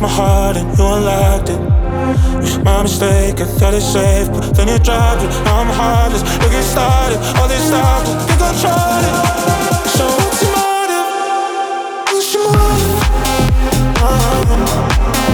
my heart and you unlocked it. My mistake, I thought it safe, but then you dropped it. I'm heartless, look it started, all this stuff, you controlled it. So what's your motive? What's your motive? Uh-huh.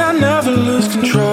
I never lose control.